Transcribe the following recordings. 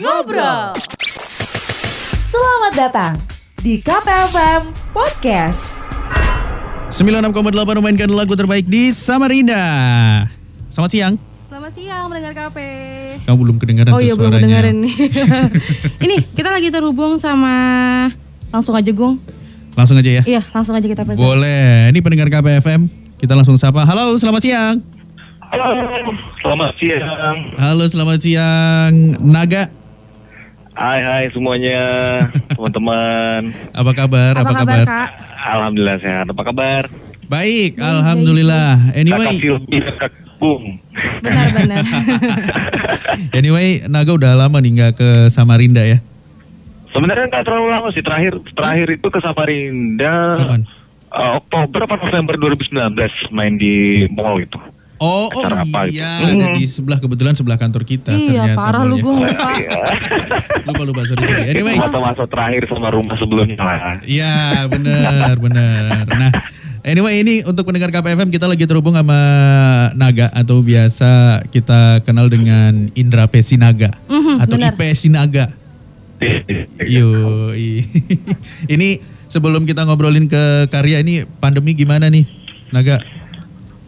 Ngobrol. Selamat datang di KPFM Podcast. 96,8 memainkan lagu terbaik di Samarinda. Selamat siang. Selamat siang mendengar KP. Kamu belum kedengaran Oh tuh iya belum suaranya. dengerin nih. Ini kita lagi terhubung sama langsung aja Gung. Langsung aja ya. Iya langsung aja kita present. Boleh. Ini pendengar KPFM. Kita langsung sapa. Halo, selamat siang. Halo, selamat siang. Halo, selamat siang. Naga, Hai hai semuanya, teman-teman. apa kabar? Apa, kabar, Kak? Alhamdulillah sehat. Apa kabar? Baik, alhamdulillah. Kakak Anyway. Benar-benar. anyway, Naga udah lama nih nggak ke Samarinda ya. Sebenarnya nggak terlalu lama sih. Terakhir terakhir itu ke Samarinda. Kapan? eh, Oktober atau November 2019 main di mall itu. Oh, oh apa gitu? iya, ada Hmm. di sebelah kebetulan sebelah kantor kita iya ternyata. parah lu mallnya. Gung lupa. Lupa lupa sorry sorry. Anyway, Masa-masa terakhir sama rumah sebelumnya lah. Iya benar benar. Nah anyway ini untuk pendengar KPFM kita lagi terhubung sama Naga atau biasa kita kenal dengan Indra Pesinaga Mhm, atau benar. IP Sinaga. Yo ini sebelum kita ngobrolin ke karya ini pandemi gimana nih Naga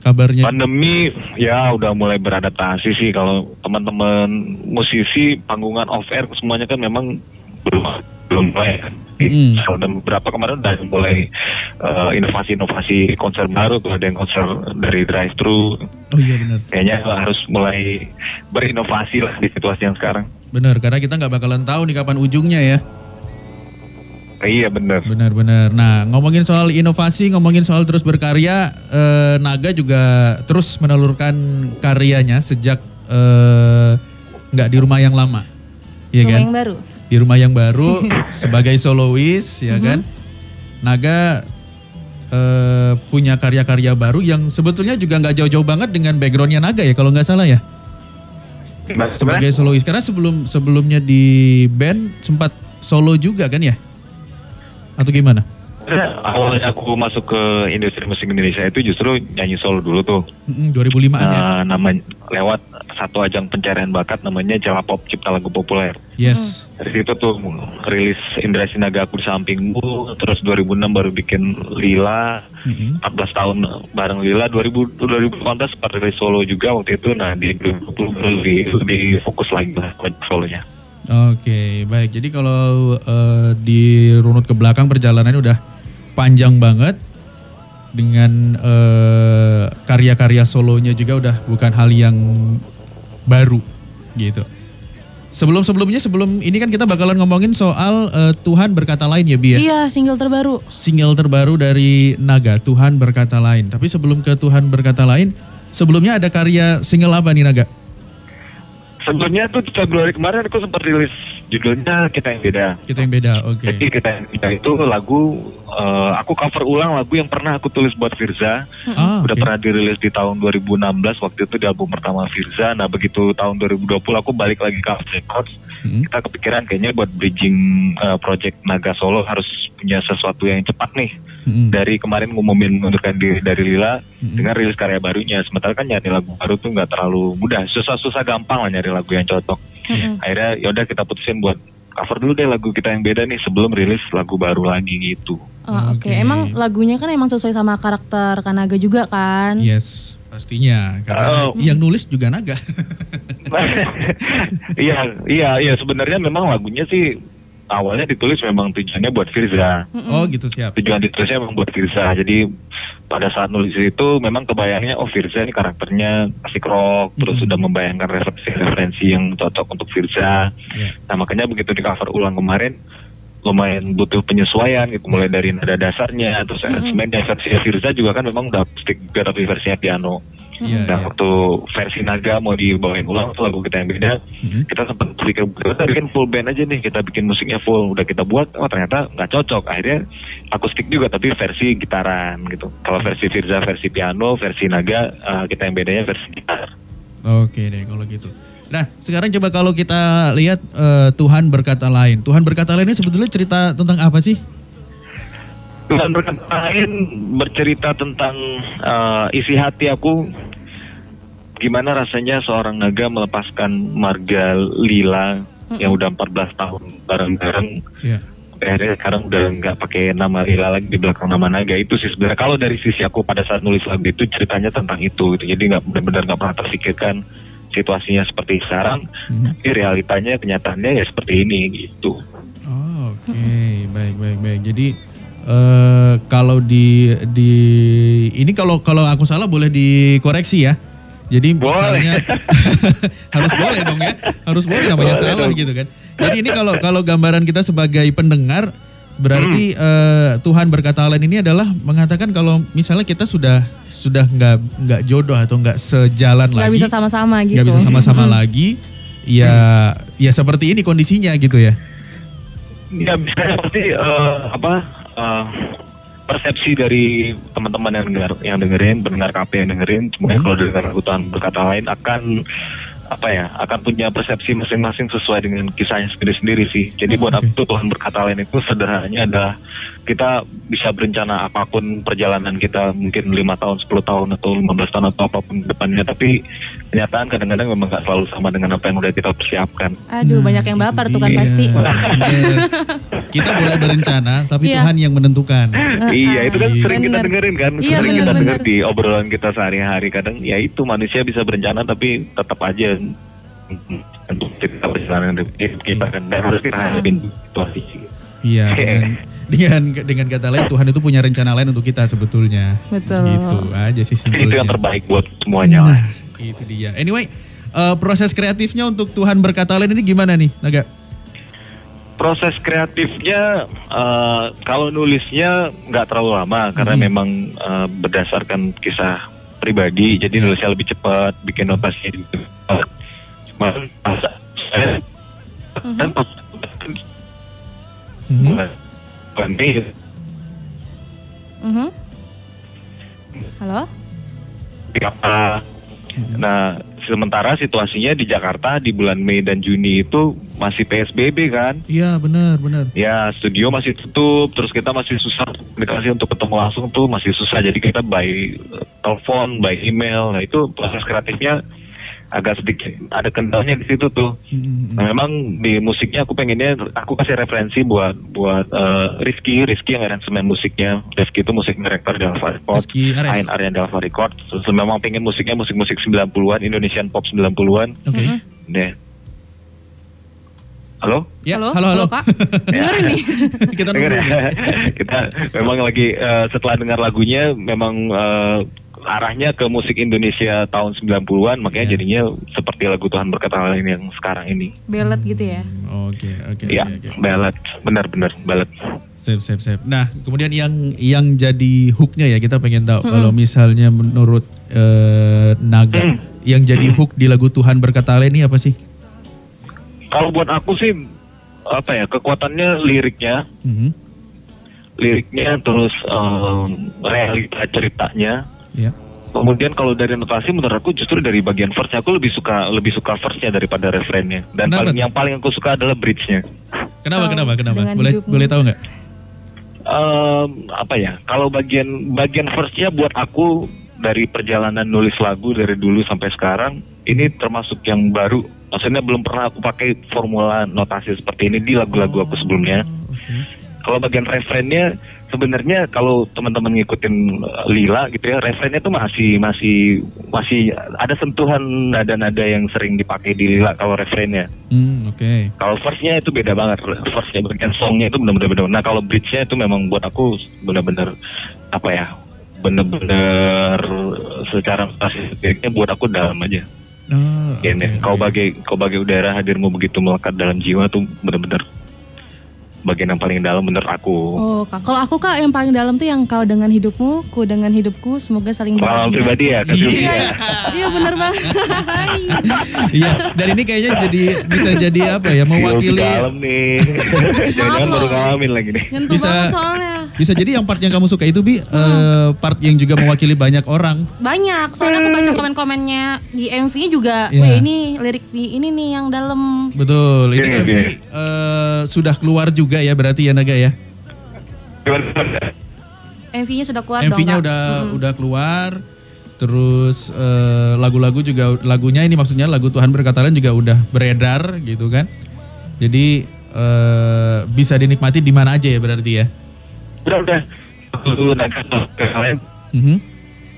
kabarnya? Pandemi ya udah mulai beradaptasi sih kalau teman-teman musisi panggungan off air semuanya kan memang belum belum mulai kan. Mm. Kalau Dan beberapa kemarin udah mulai eh, inovasi-inovasi konser baru tuh ada yang konser dari drive thru Oh iya benar kayaknya harus mulai berinovasi lah di situasi yang sekarang. benar karena kita nggak bakalan tahu nih kapan ujungnya ya. Eh, iya bener. Benar-benar. Nah, ngomongin soal inovasi, ngomongin soal terus berkarya, eh, Naga juga terus menelurkan karyanya sejak eh, nggak di rumah yang lama, Iya Rumah kan? yang baru. Di rumah yang baru sebagai solois, ya kan? Naga eh, punya karya-karya baru yang sebetulnya juga nggak jauh-jauh banget dengan backgroundnya Naga ya, kalau nggak salah ya. Sebagai solois, karena sebelum sebelumnya di band sempat solo juga kan ya? Atau gimana? awalnya aku masuk ke industri musik Indonesia itu justru nyanyi solo dulu tuh. Mm, 2005-an ya? Eh, namanya lewat satu ajang pencarian bakat namanya Jala Pop Cipta Lagu Populer. Yes. Dari situ tuh rilis Indra Sinaga aku di sampingmu, terus 2006 baru bikin Lila, Mm-mm. 14 tahun bareng Lila, 2000 2018 sempat rilis solo juga waktu itu, nah di 2020 baru lebih, lebih fokus lagi lah buat solonya. Oke, baik. Jadi kalau eh, dirunut ke belakang perjalanannya udah panjang banget dengan eh, karya-karya solonya juga udah bukan hal yang baru gitu. Sebelum-sebelumnya sebelum ini kan kita bakalan ngomongin soal eh, Tuhan berkata lain ya Bi ya. Iya single terbaru. Single terbaru dari Naga, Tuhan berkata lain. Tapi sebelum ke Tuhan berkata lain, sebelumnya ada karya single apa nih Naga? Sebelumnya tuh Februari kemarin aku sempat rilis judulnya Kita Yang Beda. Kita yang beda, oke. Jadi kita yang beda itu lagu, eh, aku cover ulang lagu yang pernah aku tulis buat Firza. Ah, udah oke. pernah dirilis di tahun 2016 waktu itu di album pertama Firza. Nah begitu tahun 2020 aku balik lagi ke Records. Mm-mm. Kita kepikiran kayaknya buat bridging uh, project Naga Solo harus punya sesuatu yang cepat nih. Mm-mm. Dari kemarin ngumumin mengundurkan diri dari Lila Mm-mm. dengan rilis karya barunya. Sementara kan nyari lagu baru tuh nggak terlalu mudah. Susah-susah gampang lah nyari lagu yang cocok. Mm-mm. Akhirnya yaudah kita putusin buat cover dulu deh lagu kita yang beda nih sebelum rilis lagu baru lagi gitu. Oh, Oke, Oke. emang lagunya kan emang sesuai sama karakter Kanaga juga kan? Yes, pastinya. Karena Oh. yang nulis juga naga. Iya, iya, iya. Sebenarnya memang lagunya sih awalnya ditulis memang tujuannya buat Firza. oh gitu siap. Tujuan ditulisnya memang buat Firza. Jadi pada saat nulis itu memang kebayangnya oh Firza ini karakternya asik rock, terus Mm-mm. sudah membayangkan referensi-referensi yang cocok untuk Firza. Ya. Nah makanya begitu di cover ulang kemarin lumayan butuh penyesuaian gitu mulai dari nada dasarnya terus aransemennya versi Firza juga kan memang udah stick juga tapi versinya piano. Iya, Nah iya. waktu versi Naga mau dibawain ulang tuh lagu kita yang beda, Mhm. kita sempat pikir kita bikin full band aja nih, kita bikin musiknya full, udah kita buat, oh ternyata nggak cocok, akhirnya akustik juga tapi versi gitaran gitu. Kalau versi Firza versi piano, versi Naga eh, kita yang bedanya versi gitar. Oke deh kalau gitu. Nah sekarang coba kalau kita lihat eh, Tuhan berkata lain. Tuhan berkata lain ini sebetulnya cerita tentang apa sih? Tuhan berkata lain bercerita tentang eh, isi hati aku gimana rasanya seorang naga melepaskan marga lila yang udah 14 tahun bareng-bareng Iya. akhirnya sekarang udah nggak pakai nama Lila lagi di belakang nama Naga itu sih sebenarnya kalau dari sisi aku pada saat nulis lagu itu ceritanya tentang itu gitu jadi nggak benar-benar nggak pernah terfikirkan situasinya seperti sekarang Mhm. tapi realitanya kenyataannya ya seperti ini gitu Oh, Oke, baik baik baik. Jadi eh kalau di di ini kalau kalau aku salah boleh dikoreksi ya. Jadi Boleh. misalnya harus boleh dong ya, harus boleh namanya Boleh salah dong. gitu kan. Jadi ini kalau kalau gambaran kita sebagai pendengar berarti Hmm. eh, Tuhan berkata lain ini adalah mengatakan kalau misalnya kita sudah sudah nggak nggak jodoh atau nggak sejalan Gak lagi, bisa sama-sama gitu. nggak bisa sama-sama lagi, ya ya seperti ini kondisinya gitu ya. ya bisa pasti eh, apa eh, persepsi dari teman-teman yang dengar yang dengerin pendengar KP yang dengerin semuanya kalau dengar Tuhan berkata lain akan apa ya akan punya persepsi masing-masing sesuai dengan kisahnya sendiri-sendiri sih jadi buat Oke. aku Tuhan berkata lain itu sederhananya adalah kita bisa berencana apa pun perjalanan kita mungkin lima tahun 10 tahun atau 15 tahun atau apa pun depannya tapi kenyataan kadang-kadang memang nggak selalu sama dengan apa yang udah kita persiapkan Aduh, Nah, banyak yang baper tuh kan pasti. Bener. Kita boleh berencana, tapi Iya. Tuhan yang menentukan. iya itu kan Iya. sering kita Bener. dengerin kan Iya, sering kita bener-bener. dengar di obrolan kita sehari-hari kadang ya itu manusia bisa berencana tapi tetap aja untuk kita perjalanan kita kan dan harus kita hadapin situasi Iya, dengan, dengan dengan kata lain Tuhan itu punya rencana lain untuk kita sebetulnya. Betul. Gitu aja sih itu yang simpelnya. terbaik buat semuanya. Nah, itu dia. Anyway, eh, proses kreatifnya untuk Tuhan berkata lain ini gimana nih, Naga? proses kreatifnya eh, kalau nulisnya nggak terlalu lama karena Hmm. memang eh, berdasarkan kisah pribadi jadi Ya. nulisnya lebih cepat bikin notasinya juga cepat cuma masa saya kan Mhm. Mhm. Halo? apa nah sementara situasinya di Jakarta di bulan Mei dan Juni itu masih PSBB kan Iya, benar, benar. Ya studio masih tutup, terus kita masih susah komunikasi untuk ketemu langsung tuh masih susah. Jadi kita by eh, telepon, by email. Nah itu proses kreatifnya agak sedikit ada kendalanya di situ tuh. Mhm. Nah, memang di musiknya aku pengennya aku kasih referensi buat buat eh, Rizky, Rizky yang aransemen musiknya. Rizky itu musik director di Alpha Records. Ain Aryan di Alpha Records. Terus memang pengen musiknya musik-musik 90-an, Indonesian pop 90-an. Oke. Mhm. Deh. Halo? Ya, halo, halo, halo. Pak. Dengerin nih. Kita Dengar nungguin ya. ya. kita memang lagi eh, setelah dengar lagunya memang eh, arahnya ke musik Indonesia tahun 90-an makanya Iya. jadinya seperti lagu Tuhan berkata lain yang sekarang ini. Belet gitu ya. Oke, oke, Iya, ballad, benar-benar ballad. Sip, sip, sip. Nah, kemudian yang yang jadi hooknya ya kita pengen tahu kalau misalnya menurut eh, Naga Hmm. yang jadi hook di lagu Tuhan berkata lain ini apa sih? Kalau buat aku sih apa ya kekuatannya liriknya, Mhm. liriknya terus em, realita ceritanya. Ya. Kemudian kalau dari notasi menurut aku justru dari bagian verse aku lebih suka lebih suka verse-nya daripada refrainnya. Dan Kenapa paling yang paling aku suka adalah bridge-nya. Kenapa, Oh, kenapa, kenapa? Boleh hidupmu. boleh tahu nggak? Em, apa ya? Kalau bagian bagian verse-nya buat aku dari perjalanan nulis lagu dari dulu sampai sekarang ini termasuk yang baru. Maksudnya belum pernah aku pakai formula notasi seperti ini di lagu-lagu aku sebelumnya. Oke. Kalau bagian refrainnya sebenarnya kalau teman-teman ngikutin uh, Lila gitu ya, refrainnya tuh masih masih masih ada sentuhan nada-nada yang sering dipakai di Lila kalau refrainnya. Hmm, oke. Kalau verse-nya itu beda banget. Verse-nya bagian song-nya itu benar-benar beda. Nah, kalau bridge-nya itu memang buat aku benar-benar apa ya? Benar-benar secara liriknya buat aku dalam aja. Oh, oke, kau oke. bagai kau bagai udara hadirmu begitu melekat dalam jiwa tuh benar-benar bagian yang paling dalam menurut aku. Oh, Kak. Kalau aku Kak yang paling dalam tuh yang kau dengan hidupmu, ku dengan hidupku, semoga saling Pengalaman bahagia. pribadi ya, Kak Iya. Sylvia. Iya bener banget. Iya, dan ini kayaknya jadi bisa jadi apa ya? Mewakili Gila, dalam nih. Maaf baru ngalamin lagi nih. Nyentuh Bisa- soalnya. bisa jadi yang part yang kamu suka itu bi eh, part yang juga mewakili banyak orang. Banyak, soalnya aku baca komen-komennya di MV juga. Iya. Weh ini lirik di ini nih yang dalam. Betul. Ini Iya, MV iya. eh, sudah keluar juga ya berarti ya Naga ya. MV-nya sudah keluar dong. MV-nya udah Mm-mm. udah keluar. Terus eh, lagu-lagu juga lagunya ini maksudnya lagu Tuhan berkata lain juga udah beredar gitu kan. Jadi eh, bisa dinikmati di mana aja ya berarti ya. Udah udah. Naga ke kalian Mhm.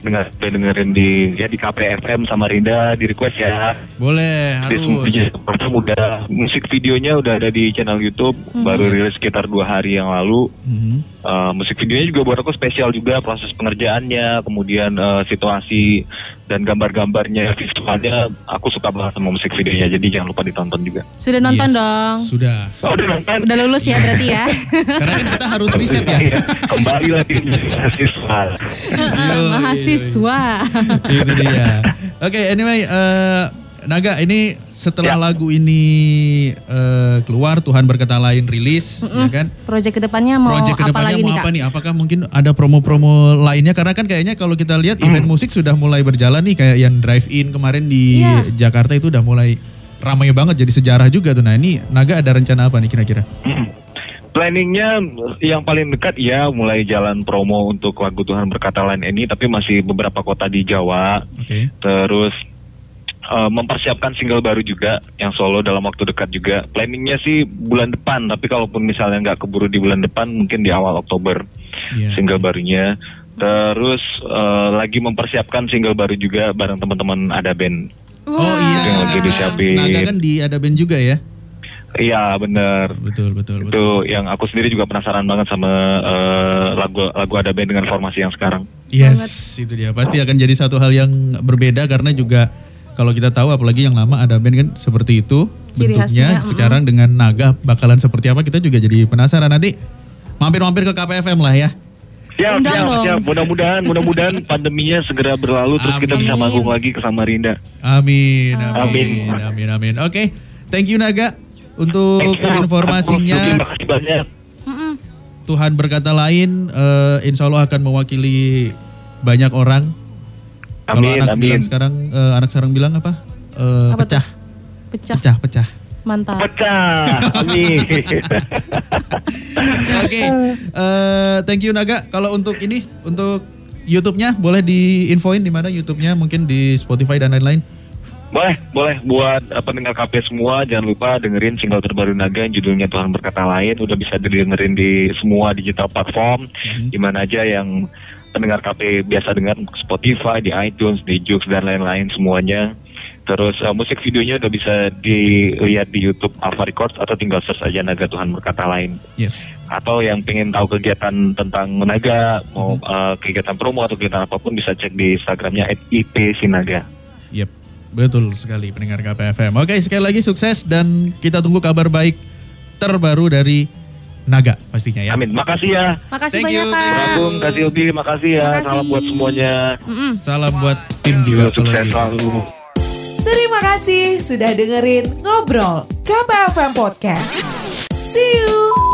Dengar dengerin di ya di KPFM sama Rinda di request ya. Boleh, Di harus. Pertama udah musik videonya udah ada di channel YouTube baru rilis sekitar dua hari yang lalu. Mhm. Uh, musik videonya juga buat aku spesial juga proses pengerjaannya, kemudian uh, situasi dan gambar-gambarnya, visualnya aku suka banget sama musik videonya. Jadi jangan lupa ditonton juga. Sudah nonton Yes, dong. Sudah. Oh, udah nonton? Udah lulus ya berarti ya. Karena kan kita harus riset ya. Kembali lagi mahasiswa. Mahasiswa. Itu dia. Oke, anyway, eh, Naga, ini setelah Ya. lagu ini eh, keluar, Tuhan berkata lain rilis, ya kan? Proyek ke depannya mau Project apa ke depannya lagi mau nih apa nih? Apakah mungkin ada promo-promo lainnya? Karena kan kayaknya kalau kita lihat event musik sudah mulai berjalan nih, kayak yang drive-in kemarin di Iya. Jakarta itu udah mulai ramai banget, jadi sejarah juga tuh. Nah ini Naga ada rencana apa nih kira-kira? Mm. Planningnya yang paling dekat ya mulai jalan promo untuk lagu Tuhan berkata lain ini, tapi masih beberapa kota di Jawa. Oke. Terus eh, mempersiapkan single baru juga yang solo dalam waktu dekat juga. Planningnya sih bulan depan, tapi kalaupun misalnya nggak keburu di bulan depan, mungkin di awal Oktober Iya. single barunya. Terus eh, lagi mempersiapkan single baru juga bareng teman-teman ada band. Oh iya. Yang lagi disiapin. Naga kan di ada band juga ya? Iya bener. Betul, betul, betul. Itu yang aku sendiri juga penasaran banget sama eh, lagu lagu ada band dengan formasi yang sekarang. Yes, itu dia. Pasti akan jadi satu hal yang berbeda karena juga kalau kita tahu apalagi yang lama ada band kan seperti itu Ciri bentuknya. khasnya, mm. Sekarang dengan naga bakalan seperti apa kita juga jadi penasaran nanti. Mampir-mampir ke KPFM lah ya. Siap, Undang siap, dong. siap. Mudah-mudahan, mudah-mudahan pandeminya segera berlalu terus kita bisa manggung lagi ke Samarinda. Amin, Amin. amin, amin, amin. Oke, thank you Naga untuk informasinya. Terima kasih banyak. Mm-mm. Tuhan berkata lain, eh, insya Allah akan mewakili banyak orang. Kalau anak amin. bilang sekarang, eh, anak sekarang bilang apa? Eh, Apa pecah, Pecah. pecah, pecah. Mantap. Pecah. Amin. Oke, eh, thank you Naga. Kalau untuk ini, untuk YouTube-nya boleh diinfoin di mana YouTube-nya, mungkin di Spotify dan lain-lain. boleh, boleh buat uh, pendengar KP semua jangan lupa dengerin single terbaru Naga yang judulnya Tuhan berkata lain udah bisa didengerin di semua digital platform Mhm. di mana aja yang pendengar KP biasa dengar Spotify, di iTunes, di Joox dan lain-lain semuanya. Terus uh, musik videonya udah bisa dilihat di YouTube Alpha Records atau tinggal search aja Naga Tuhan berkata lain. Yes. Atau yang pengen tahu kegiatan tentang Naga, mau uh, kegiatan promo atau kegiatan apa pun bisa cek di Instagramnya @ipsinaga. Yep, betul sekali pendengar KPFM. Oke, sekali lagi sukses dan kita tunggu kabar baik terbaru dari Naga pastinya ya. Amin. Makasih ya. Makasih Thank banyak you. kak. Agung, kasih Obi, makasih ya. Makasih. Salam buat semuanya. Mm-mm. Salam buat tim juga Sukses gitu. selalu. Terima kasih sudah dengerin Ngobrol KPFM Podcast. See you!